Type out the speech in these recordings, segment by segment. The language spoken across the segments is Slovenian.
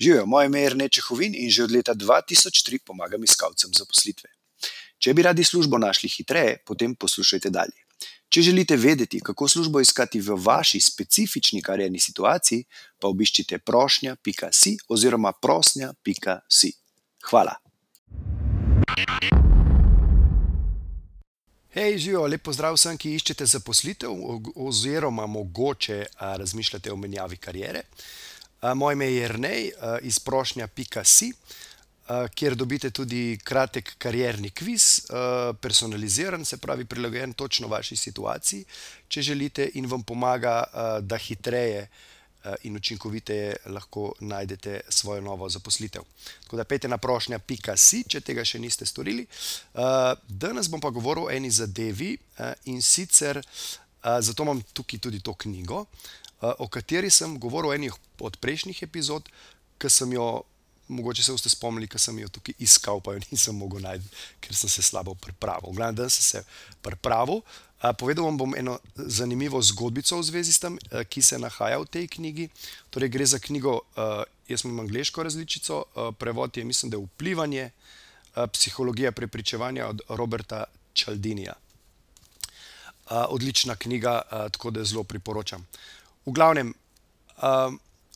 Živijo, moje ime je Nečehovin in že od leta 2003 pomagam iskalcem zaposlitve. Če bi radi službo našli hitreje, potem poslušajte dalje. Če želite vedeti, kako službo iskati v vaši specifični karjerni situaciji, pa obiščite prošnja.si oziroma prosnja.si. Hvala. Hej, živijo, lepo zdrav vsem, ki iščete zaposlitev oziroma mogoče razmišljate o menjavi karijere. Moje ime je Jrnej iz prošnja.si, kjer dobite tudi kratek karierni kviz, personaliziran, se pravi, prilagojen točno vaši situaciji, če želite, in vam pomaga, da hitreje in učinkoviteje lahko najdete svojo novo zaposlitev. Tako da pojdite na prošnja.si, če tega še niste storili. Danes bom pa govoril o eni zadevi, in sicer, zato imam tukaj tudi to knjigo, o kateri sem govoril v eni od prejšnjih epizod, ke sem jo, mogoče se boste spomnili, ke sem jo tukaj iskal, pa jo nisem mogel najti, ker sem se slabo pripravil. V glavnem, danes sem se pripravil. Povedal vam bom eno zanimivo zgodbico v zvezi s tem, ki se nahaja v tej knjigi. Torej gre za knjigo, jaz imam angleško različico, prevod je, mislim, da Vplivanje, psihologija prepričevanja od Roberta Cialdinija. Odlična knjiga, tako da jo zelo priporočam. V glavnem,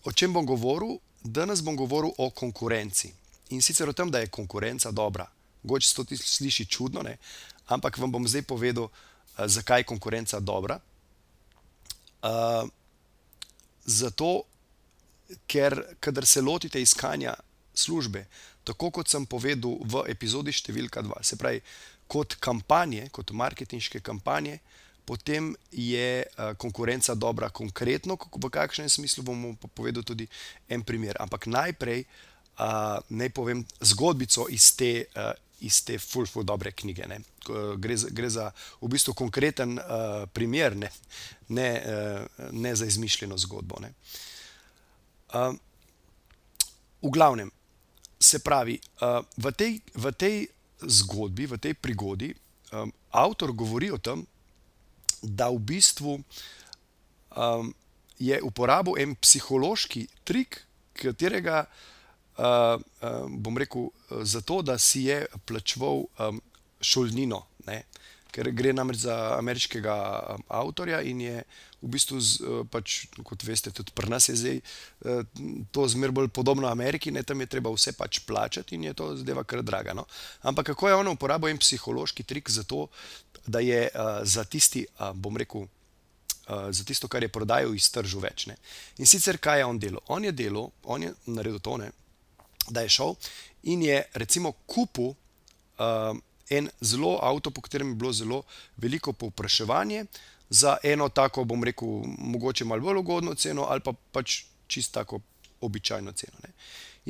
o čem bom govoril? Danes bom govoril o konkurenci. In sicer o tem, da je konkurenca dobra. Mogoče se to sliši čudno, ne, ampak vam bom zdaj povedal, zakaj je konkurenca dobra. Zato, ker kadar se lotite iskanja službe, tako kot sem povedal v epizodi številka dva, se pravi, kot kampanje, kot marketinške kampanje, potem je, konkurenca dobra. Konkretno, v kakšnem smislu, vam bom pa povedal tudi en primer. Ampak najprej, naj povem zgodbico iz te, iz te ful, ful dobre knjige, ne. Gre za, gre za v bistvu konkreten, primer, ne. Ne, ne za izmišljeno zgodbo, ne. V glavnem, se pravi, v tej, v tej zgodbi, v tej prigodi, avtor govori o tem, da v bistvu, je uporabil en psihološki trik, katerega, bom rekel, zato, da si je plačeval, šolnino, ne. Ker gre namreč za ameriškega avtorja in je v bistvu pač, kot veste, tudi pri nas je zdaj, to zmeraj bolj podobno Ameriki, ne, tam je treba vse pač plačati in je to zadeva kar draga, no. Ampak kako je on uporabil en psihološki trik zato, da je, za tisti, bom rekel, za tisto, kar je prodajal, iztržil več, ne. In sicer, kaj je on delal? On je delal, on je naredil to, ne, da je šel in je recimo kupil, en zelo avto, po katerem je bilo zelo veliko povpraševanje, za eno tako, bom rekel, mogoče malo bolj ugodno ceno ali pa pač čisto tako običajno ceno, ne.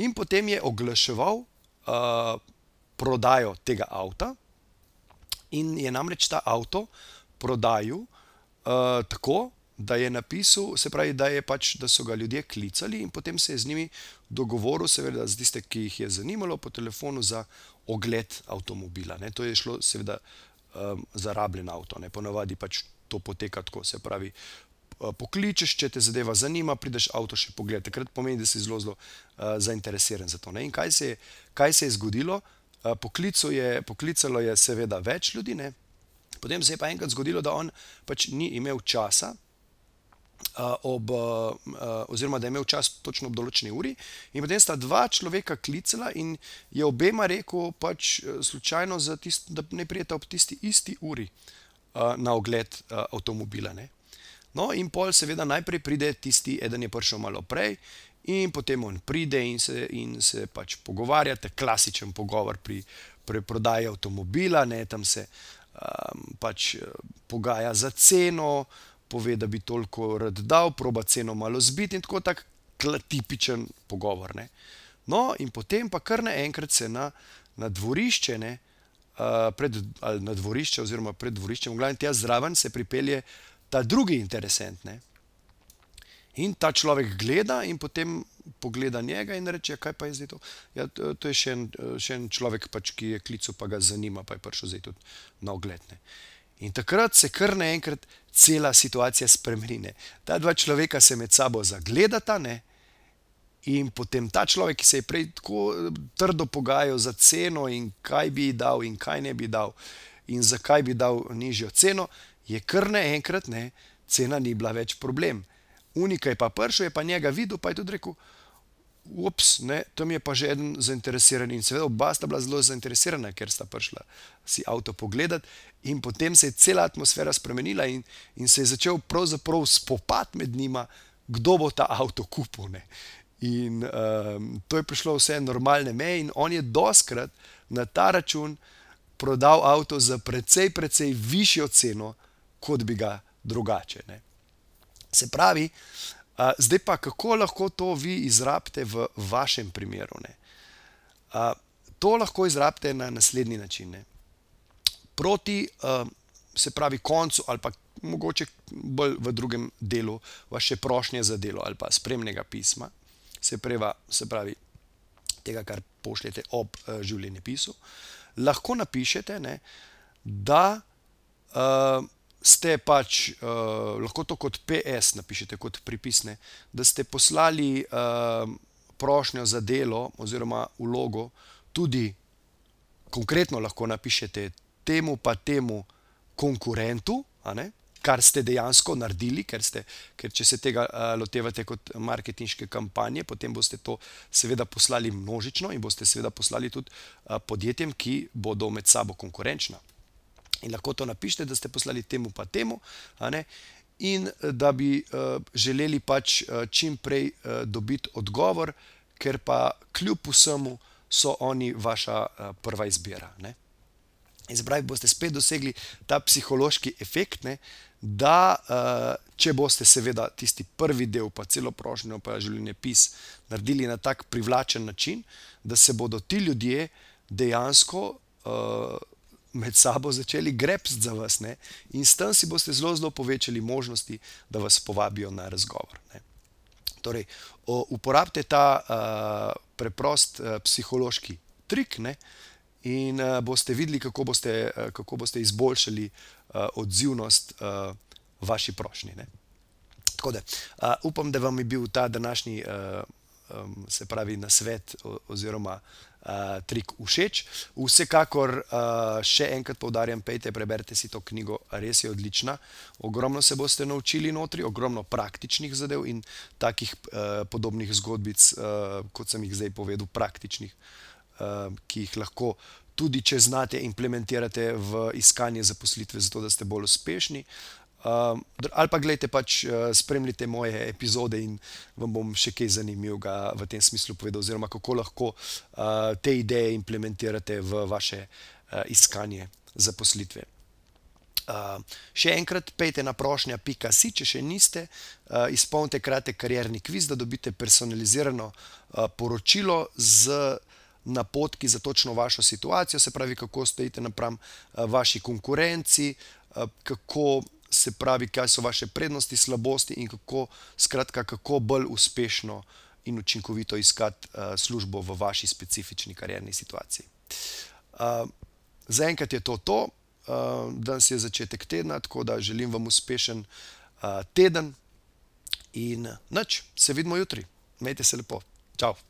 In potem je oglaševal, prodajo tega avta in je namreč ta avto prodajal, tako, da je napisal, se pravi, da pač, da so ga ljudje klicali in potem se je z njimi dogovoril, seveda za tiste, ki jih je zanimalo, po telefonu za ogled avtomobila, ne. To je šlo seveda, za rabljen avto, ne, ponavadi pač to poteka tako, se pravi, pokličeš, če te zadeva zanima, prideš avto še pogledat. Takrat pomeni, da si zelo, zelo, zainteresiran za to, ne. In kaj se je, kaj se je zgodilo? Poklical je, poklicalo je seveda več ljudi, ne, potem se je pa enkrat zgodilo, da on pač ni imel časa, ob, oziroma da je imel čas točno ob določeni uri, in potem sta dva človeka klicala in je obema rekel pač slučajno za da naj prideta ob tisti isti uri, na ogled, avtomobila, ne. No, in pol seveda najprej pride tisti, eden je prišel malo prej, in potem on pride in se, in se pač pogovarjata, klasičen pogovor pri preprodaji avtomobila, ne, tam se, pač pogaja za ceno, pove, da bi toliko rad dal, proba ceno malo zbiti in tako tako tipičen pogovor, ne. No, in potem pa kar naenkrat se na, na dvorišče, ne, pred ali na dvorišče oziroma pred dvoriščem, v glavnem tja zraven se pripelje ta drugi interesent, ne. In ta človek gleda in potem pogleda njega in reče: "Kaj pa je zdaj to?" "Ja, to je še en, še en človek pač, ki je klical pa ga zanima, pa je prišel zdaj tudi na ogled, ne." In takrat se kar naenkrat cela situacija spremeni, ne. Ta dva človeka se med sabo zagledata, ne, In potem ta človek, ki se je prej tako trdo pogajal za ceno, in kaj bi dal, in kaj ne bi dal, in zakaj bi dal nižjo ceno, je kar naenkrat, ne, cena ni bila več problem. Unika je pa prišel, je pa njega videl, pa je tudi rekel: Ups, ne, tam je pa že en zainteresiran. In seveda oba sta bila zelo zainteresirana, ker sta prišla si avto pogledati, in potem se je cela atmosfera spremenila, in, in se je začel pravzaprav spopad med njima, kdo bo ta avto kupil. Ne. In um, to je prišlo vse normalne meje, in on je doskrat na ta račun prodal avto za precej, precej višjo ceno, kot bi ga drugače. Ne. Se pravi, uh, zdaj pa kako lahko to vi izrabite v vašem primeru? Uh, to lahko izrabite na naslednji način. Ne. Proti, uh, se pravi, koncu ali pa mogoče bolj v drugem delu vaše prošnje za delo ali pa spremnega pisma se, preva, se pravi, tega, kar pošljete ob uh, življenjepisu, lahko napišete, ne, da uh, ste pač, uh, lahko to kot PS napišete, kot pripisne, da ste poslali uh, prošnjo za delo oziroma vlogo tudi konkretno lahko napišete temu pa temu konkurentu, kar ste dejansko naredili, ker, ste, ker če se tega uh, lotevate kot marketinške kampanje, potem boste to seveda poslali množično in boste seveda poslali tudi uh, podjetjem, ki bodo med sabo konkurenčna. In lahko to napišete, da ste poslali temu pa temu, in da bi uh, želeli pač uh, čim prej uh, dobiti odgovor, ker pa kljub vsemu so oni vaša uh, prva izbira. Ne? In zdaj boste spet dosegli ta psihološki efekt, ne, da uh, če boste, seveda, tisti prvi del, pa celo prošnjo, pa življenje pis, naredili na tak privlačen način, da se bodo ti ljudje dejansko uh, med sabo začeli grepsti za vas. Ne, in s tem si boste zelo, zelo povečali možnosti, da vas povabijo na razgovor. Ne. Torej, uporabite ta uh, preprost uh, psihološki trik. Ne, in uh, boste videli, kako boste, uh, kako boste izboljšali uh, odzivnost uh, vaši prošnji. Ne? Tako da uh, upam, da vam je bil ta današnji, uh, um, se pravi, na svet oziroma uh, trik všeč. Vsekakor uh, še enkrat poudarjam, pejte, preberite si to knjigo, res je odlična. Ogromno se boste naučili notri, ogromno praktičnih zadev in takih uh, podobnih zgodbic, uh, kot sem jih zdaj povedal, praktičnih. Ehm, ki jih lahko tudi, če znate, implementirate v iskanje zaposlitve, zato da ste bolj uspešni. Um, ali pa gledajte, pač uh, spremljite moje epizode in vam bom še kaj zanimivega v tem smislu povedal, oziroma kako lahko uh, te ideje implementirate v vaše uh, iskanje zaposlitve. Uh, še enkrat, pejte na prošnja.si, če še niste, uh, izpolnite kratek karjerni kviz, da dobite personalizirano uh, poročilo z napotki za točno vašo situacijo, se pravi, kako stojite napram eh, vaši konkurenci, eh, kako se pravi, kaj so vaše prednosti, slabosti in kako, skratka, kako bolj uspešno in učinkovito iskati eh, službo v vaši specifični karjerni situaciji. Zaenkrat je to to, danes je začetek tedna, tako da želim vam uspešen teden in noč, se vidimo jutri. Majte se lepo. Čau!